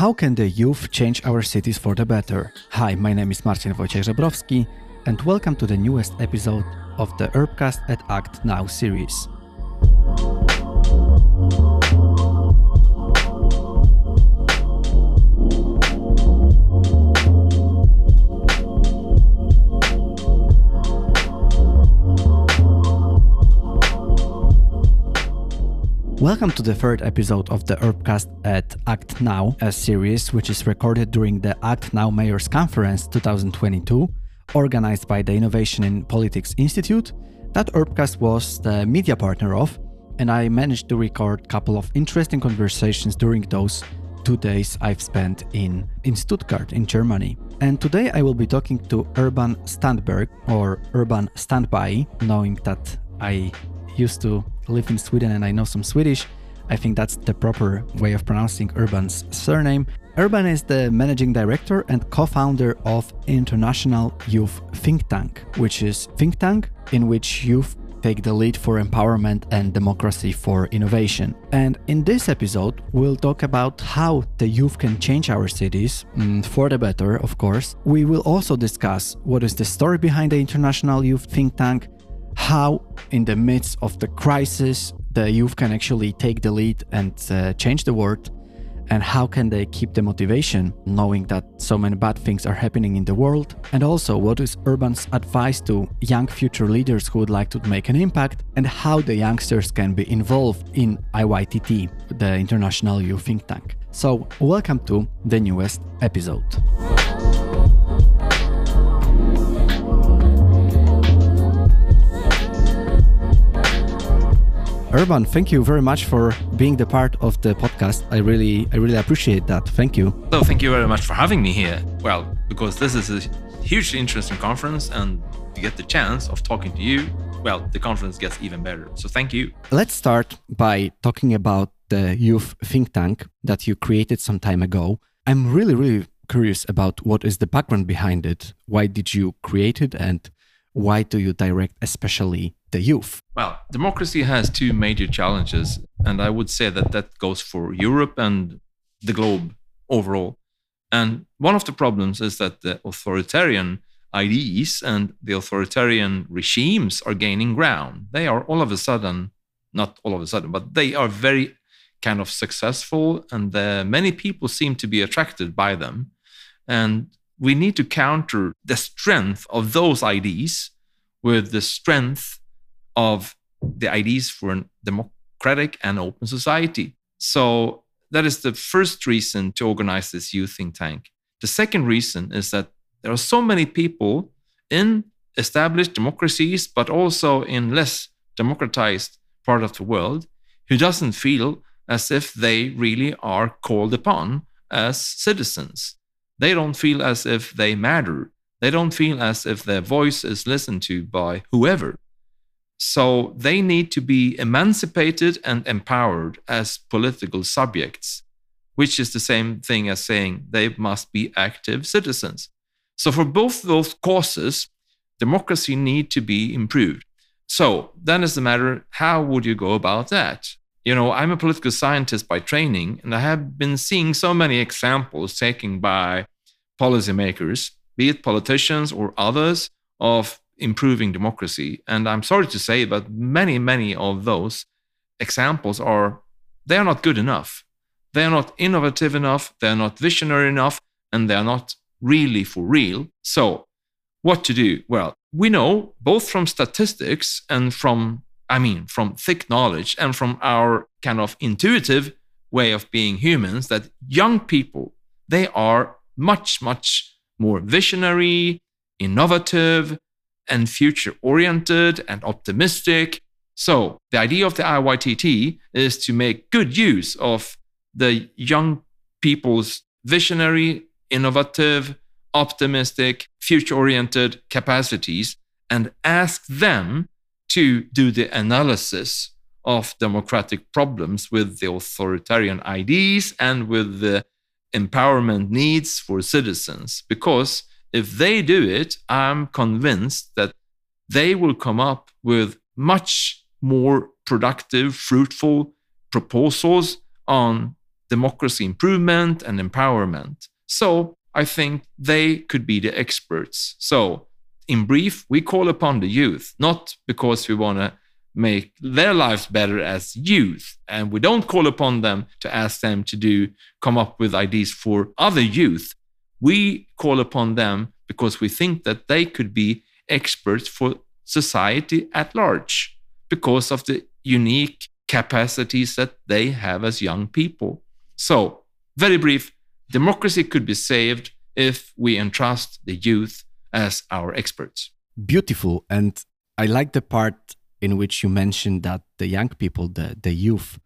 How can the youth change our cities for the better? Hi, my name is Marcin Wojciech Żebrowski, and welcome to the newest episode of the Urbcast at Act Now series. Welcome to the third episode of the Urbcast at Act Now, a series which is recorded during the Act Now Mayors Conference 2022, organized by the Innovation in Politics Institute, that Urbcast was the media partner of, and I managed to record a couple of interesting conversations during those two days I've spent in, in Stuttgart, in Germany. And today I will be talking to Urban Strandberg, or Urban Standby, knowing that I used to live in Sweden and I know some Swedish. I think that's the proper way of pronouncing Urban's surname. Urban is the managing director and co-founder of International Youth Think Tank, which is think tank in which youth take the lead for empowerment and democracy for innovation. And in this episode, we'll talk about how the youth can change our cities mm, for the better, of course. We will also discuss what is the story behind the International Youth Think Tank, how, in the midst of the crisis, the youth can actually take the lead and uh, change the world, and how can they keep the motivation knowing that so many bad things are happening in the world, and also what is Urban's advice to young future leaders who would like to make an impact, and how the youngsters can be involved in IYTT, the International Youth Think Tank. So, welcome to the newest episode. Urban, thank you very much for being the part of the podcast. I really, I really appreciate that. Thank you. So, thank you very much for having me here. Well, because this is a hugely interesting conference, and to get the chance of talking to you, well, the conference gets even better. So, thank you. Let's start by talking about the youth think tank that you created some time ago. I'm really, really curious about what is the background behind it. Why did you create it, and why do you direct especially the youth? Well, democracy has two major challenges, and I would say that that goes for Europe and the globe overall. And one of the problems is that the authoritarian ideas and the authoritarian regimes are gaining ground. They are all of a sudden, not all of a sudden, but they are very kind of successful, and uh, many people seem to be attracted by them. And we need to counter the strength of those ideas with the strength of the ideas for a democratic and open society. So that is the first reason to organize this youth think tank. The second reason is that there are so many people in established democracies, but also in less democratized part of the world, who doesn't feel as if they really are called upon as citizens. They don't feel as if they matter. They don't feel as if their voice is listened to by whoever. So they need to be emancipated and empowered as political subjects, which is the same thing as saying they must be active citizens. So for both those causes, democracy need to be improved. So then is the matter, how would you go about that? You know, I'm a political scientist by training, and I have been seeing so many examples taken by policymakers, be it politicians or others, of improving democracy. And I'm sorry to say, but many, many of those examples are they are not good enough. They are not innovative enough. They are not visionary enough, and they are not really for real. So, what to do? Well, we know both from statistics and from, I mean, from thick knowledge and from our kind of intuitive way of being humans that young people, they are much, much more visionary, innovative, and future oriented and optimistic. So, the idea of the IYTT is to make good use of the young people's visionary, innovative, optimistic, future oriented capacities and ask them to do the analysis of democratic problems with the authoritarian ideas and with the empowerment needs for citizens. Because if they do it, I'm convinced that they will come up with much more productive, fruitful proposals on democracy improvement and empowerment. So I think they could be the experts. So, in brief, we call upon the youth, not because we want to make their lives better as youth. And we don't call upon them to ask them to do, come up with ideas for other youth. We call upon them because we think that they could be experts for society at large because of the unique capacities that they have as young people. So, very brief democracy could be saved if we entrust the youth as our experts. Beautiful. And I like the part in which you mentioned that the young people, the, the youth,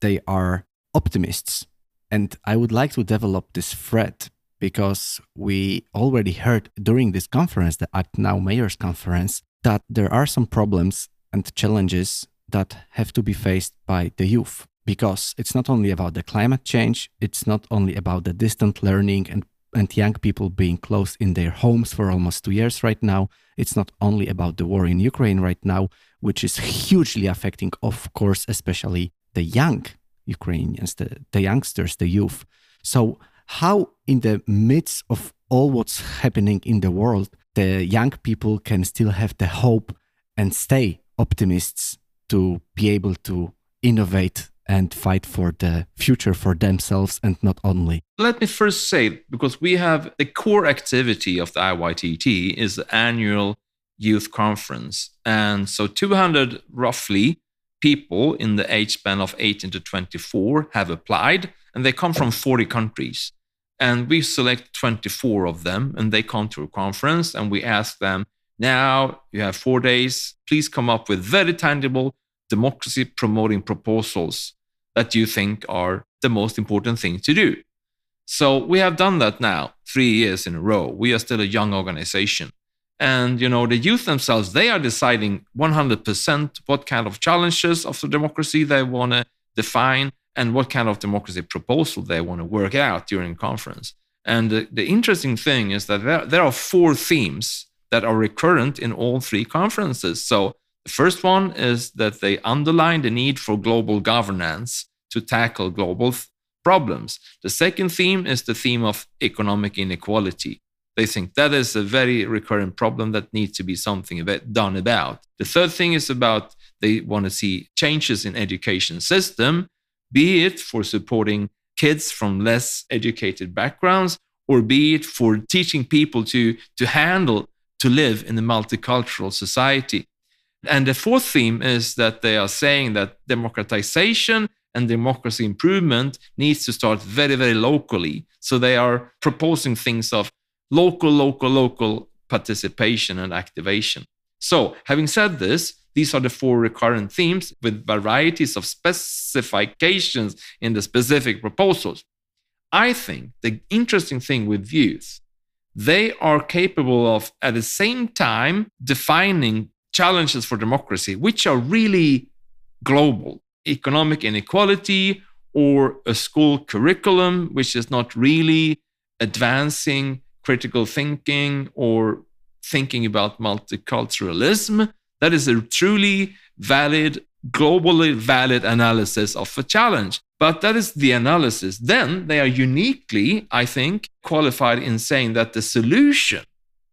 they are optimists. And I would like to develop this thread because we already heard during this conference, the Act Now Mayors Conference, that there are some problems and challenges that have to be faced by the youth because it's not only about the climate change, it's not only about the distant learning and, and young people being closed in their homes for almost two years right now. It's not only about the war in Ukraine right now, which is hugely affecting, of course, especially the young Ukrainians, the, the youngsters, the youth. So, how, in the midst of all what's happening in the world, the young people can still have the hope and stay optimists to be able to innovate and fight for the future for themselves and not only. Let me first say, because we have the core activity of the IYTT is the annual youth conference. And so 200 roughly people in the age span of 18 to 24 have applied, and they come from 40 countries. And we select 24 of them, and they come to a conference, and we ask them, now you have four days, please come up with very tangible democracy promoting proposals that you think are the most important thing to do. So we have done that now three years in a row. We are still a young organization. And you know, the youth themselves, they are deciding 100% what kind of challenges of the democracy they want to define and what kind of democracy proposal they want to work out during conference. And the, the interesting thing is that there, there are four themes that are recurrent in all three conferences. So the first one is that they underline the need for global governance to tackle global th- problems. The second theme is the theme of economic inequality. They think that is a very recurrent problem that needs to be something done about. The third thing is about they want to see changes in education system, be it for supporting kids from less educated backgrounds or be it for teaching people to, to handle to live in a multicultural society. And the fourth theme is that they are saying that democratization and democracy improvement needs to start very, very locally. So they are proposing things of local, local, local participation and activation. So, having said this, these are the four recurrent themes with varieties of specifications in the specific proposals. I think the interesting thing with youth, they are capable of at the same time defining challenges for democracy, which are really global economic inequality or a school curriculum, which is not really advancing critical thinking or thinking about multiculturalism. That is a truly valid, globally valid analysis of a challenge. But that is the analysis. Then they are uniquely, I think, qualified in saying that the solution,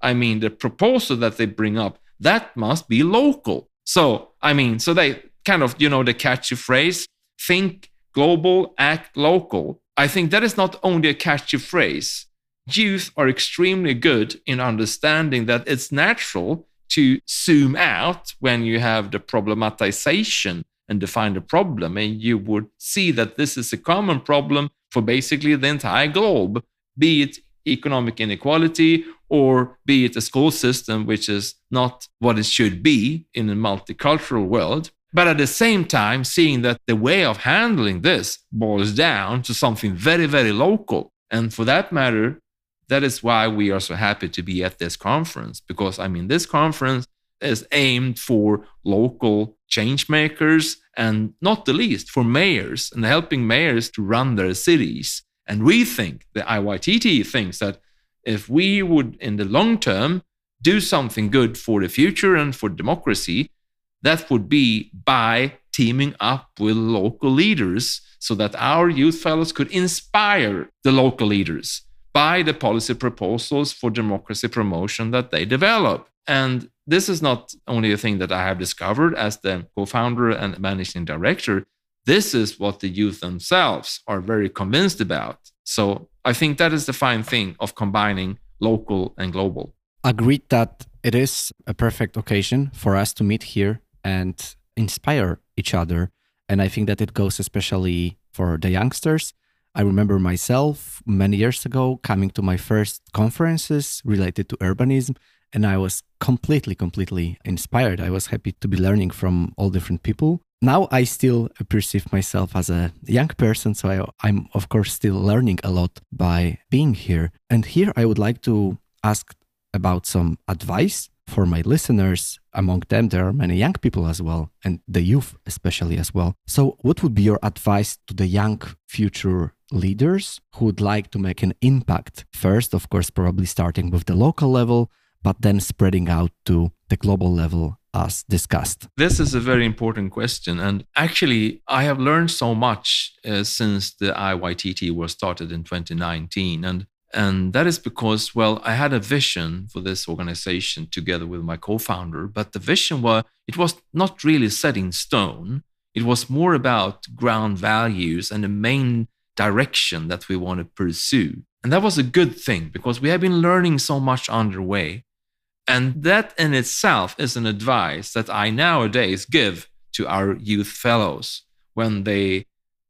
I mean, the proposal that they bring up, that must be local. So, I mean, so they kind of, you know, the catchy phrase think global, act local. I think that is not only a catchy phrase. Youth are extremely good in understanding that it's natural to zoom out when you have the problematization and define the problem. And you would see that this is a common problem for basically the entire globe, be it economic inequality or be it a school system which is not what it should be in a multicultural world. But at the same time, seeing that the way of handling this boils down to something very, very local. And for that matter, that is why we are so happy to be at this conference because I mean, this conference is aimed for local change makers and not the least for mayors and helping mayors to run their cities. And we think, the IYTT thinks that if we would, in the long term, do something good for the future and for democracy, that would be by teaming up with local leaders so that our youth fellows could inspire the local leaders by the policy proposals for democracy promotion that they develop. And this is not only a thing that I have discovered as the co founder and managing director. This is what the youth themselves are very convinced about. So I think that is the fine thing of combining local and global. Agreed that it is a perfect occasion for us to meet here and inspire each other. And I think that it goes especially for the youngsters. I remember myself many years ago coming to my first conferences related to urbanism, and I was completely, completely inspired. I was happy to be learning from all different people. Now I still perceive myself as a young person, so I, I'm, of course, still learning a lot by being here. And here I would like to ask about some advice for my listeners. Among them, there are many young people as well, and the youth especially as well. So, what would be your advice to the young future leaders who would like to make an impact? First, of course, probably starting with the local level, but then spreading out to the global level as discussed? This is a very important question. And actually, I have learned so much uh, since the IYTT was started in 2019. And and that is because, well, I had a vision for this organization together with my co-founder, but the vision was it was not really set in stone. It was more about ground values and the main direction that we want to pursue. And that was a good thing because we have been learning so much underway. And that in itself is an advice that I nowadays give to our youth fellows when they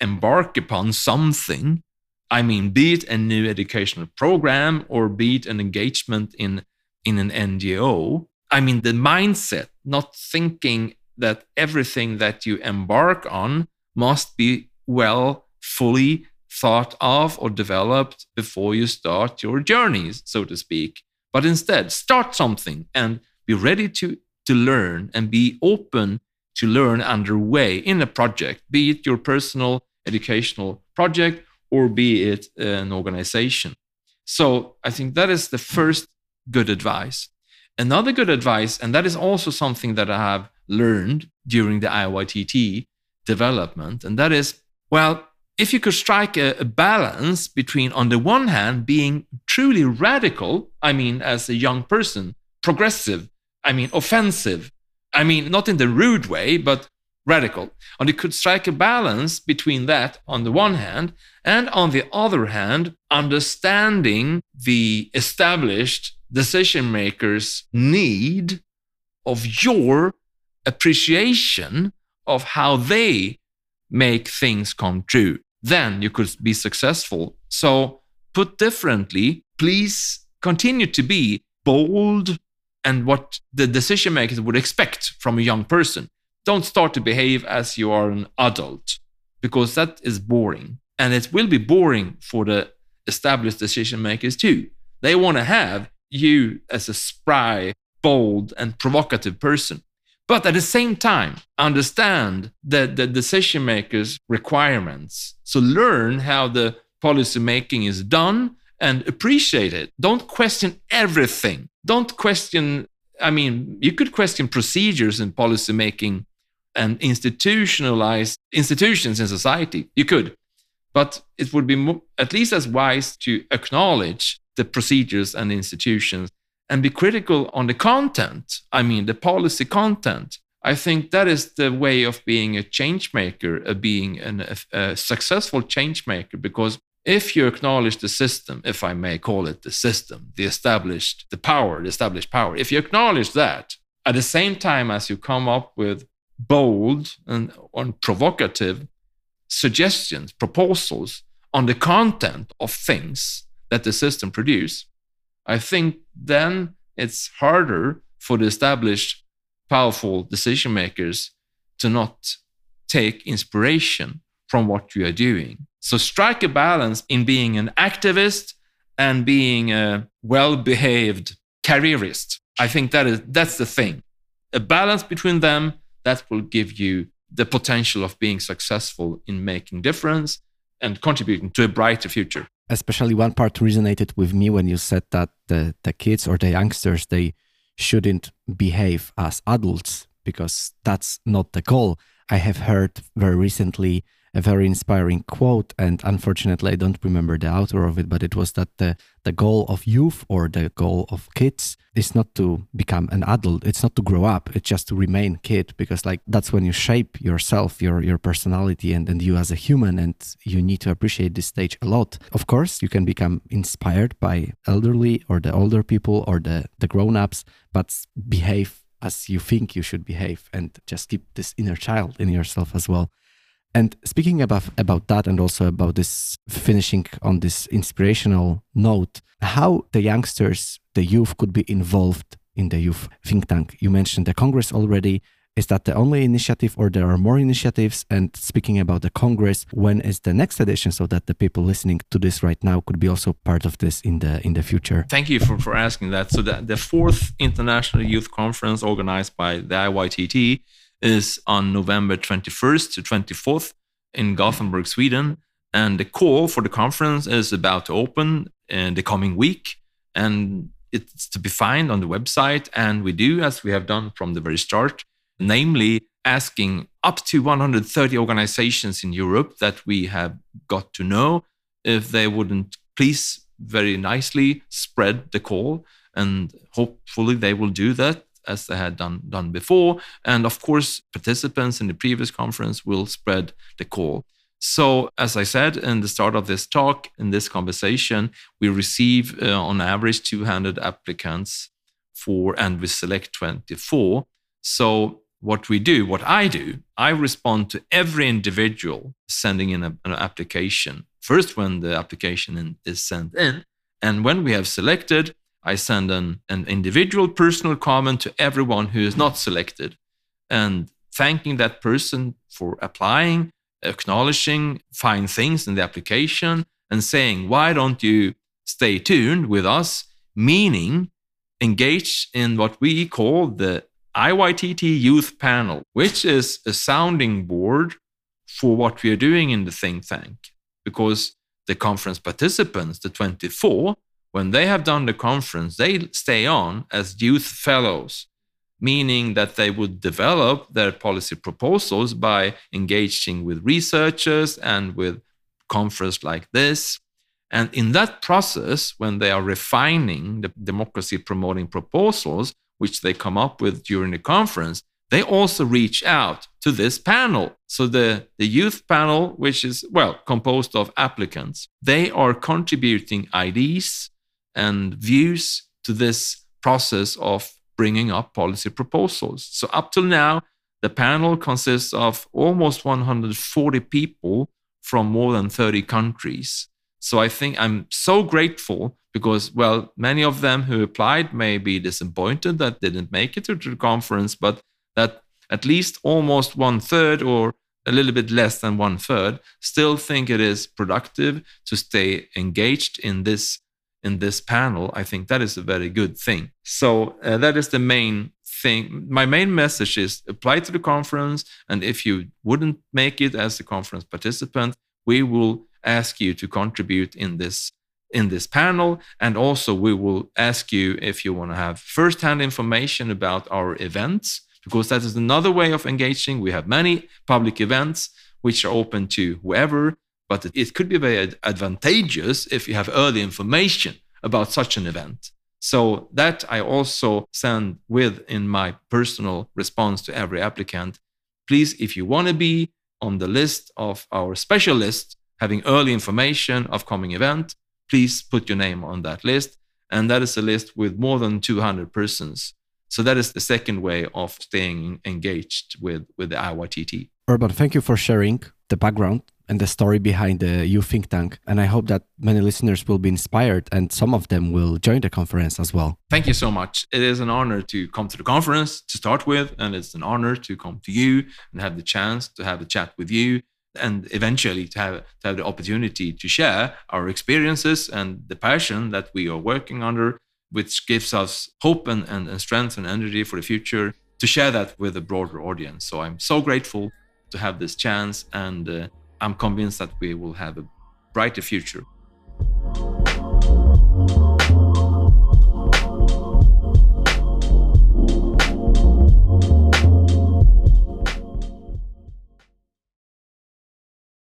embark upon something I mean, be it a new educational program or be it an engagement in, in an NGO. I mean, the mindset, not thinking that everything that you embark on must be well, fully thought of or developed before you start your journeys, so to speak. But instead, start something and be ready to, to learn and be open to learn underway in a project, be it your personal educational project or be it an organization. So I think that is the first good advice. Another good advice, and that is also something that I have learned during the IYTT development, and that is well, if you could strike a, a, balance between, on the one hand, being truly radical, I mean, as a young person, progressive, I mean, offensive, I mean, not in the rude way, but radical. And you could strike a balance between that on the one hand, and on the other hand, understanding the established decision makers' need of your appreciation of how they make things come true. Then you could be successful. So, put differently, please continue to be bold and what the decision makers would expect from a young person don't start to behave as you are an adult because that is boring. And it will be boring for the established decision makers too. They want to have you as a spry, bold, and provocative person. But at the same time, understand the, the decision makers' requirements. So learn how the policy making is done and appreciate it. Don't question everything. Don't question, I mean, you could question procedures in policy making and institutionalize institutions in society. You could, but it would be at least as wise to acknowledge the procedures and institutions and be critical on the content. I mean, the policy content. I think that is the way of being a change maker, of uh, being an, a, a successful change maker, because if you acknowledge the system, if I may call it the system, the established, the power, the established power, if you acknowledge that at the same time as you come up with bold and, and provocative suggestions, proposals on the content of things that the system produce, I think then it's harder for the established powerful decision makers to not take inspiration from what you are doing. So strike a balance in being an activist and being a well-behaved careerist. I think that is that's the thing. A balance between them that will give you the potential of being successful in making difference and contributing to a brighter future. Especially one part resonated with me when you said that the, the kids or the youngsters they shouldn't behave as adults because that's not the goal. I have heard very recently a very inspiring quote, and unfortunately, I don't remember the author of it, but it was that the, the goal of youth or the goal of kids is not to become an adult, it's not to grow up, it's just to remain kid, because like that's when you shape yourself, your your personality, and, and you as a human, and you need to appreciate this stage a lot. Of course, you can become inspired by elderly or the older people or the, the grown ups, but behave as you think you should behave and just keep this inner child in yourself as well. And speaking about about that, and also about this finishing on this inspirational note, how the youngsters, the youth, could be involved in the youth think tank. You mentioned the Congress already. Is that the only initiative, or there are more initiatives? And speaking about the Congress, when is the next edition, so that the people listening to this right now could be also part of this in the in the future? Thank you for, for asking that. So the, the fourth International Youth Conference organized by the IYTT is on November 21st to 24th in Gothenburg, Sweden. And the call for the conference is about to open in the coming week. And it's to be found on the website. And we do, as we have done from the very start, namely asking up to 130 organizations in Europe that we have got to know if they wouldn't please very nicely spread the call. And hopefully they will do that as they had done, done before. And of course, participants in the previous conference will spread the call. So, as I said in the start of this talk, in this conversation, we receive uh, on average 200 applicants for, and we select 24. So, what we do, what I do, I respond to every individual sending in a, an application. First, when the application in, is sent in, and when we have selected, I send an, an individual personal comment to everyone who is not selected and thanking that person for applying, acknowledging fine things in the application, and saying, why don't you stay tuned with us? Meaning, engage in what we call the IYTT Youth Panel, which is a sounding board for what we are doing in the think tank. Because the conference participants, the 24, when they have done the conference, they stay on as youth fellows, meaning that they would develop their policy proposals by engaging with researchers and with conference like this. And in that process, when they are refining the democracy promoting proposals, which they come up with during the conference, they also reach out to this panel. So the, the youth panel, which is, well, composed of applicants, they are contributing ideas, and views to this process of bringing up policy proposals. So, up till now, the panel consists of almost 140 people from more than 30 countries. So, I think I'm so grateful because, well, many of them who applied may be disappointed that didn't make it to the conference, but that at least almost one third or a little bit less than one third still think it is productive to stay engaged in this in this panel, I think that is a very good thing. So uh, that is the main thing. My main message is apply to the conference. And if you wouldn't make it as a conference participant, we will ask you to contribute in this in this panel and also we will ask you if you want to have first-hand information about our events because that is another way of engaging we have many public events which are open to whoever but it could be very advantageous if you have early information about such an event. So that I also send with in my personal response to every applicant. Please, if you want to be on the list of our special list, having early information of coming event, please put your name on that list. And that is a list with more than 200 persons. So that is the second way of staying engaged with, with the IYTT. Urban, thank you for sharing the background and the story behind the youth think tank. And I hope that many listeners will be inspired and some of them will join the conference as well. Thank you so much. It is an honor to come to the conference to start with, and it's an honor to come to you and have the chance to have a chat with you and eventually to have, to have the opportunity to share our experiences and the passion that we are working under, which gives us hope and, and, and strength and energy for the future to share that with a broader audience. So I'm so grateful to have this chance and uh, I'm convinced that we will have a brighter future.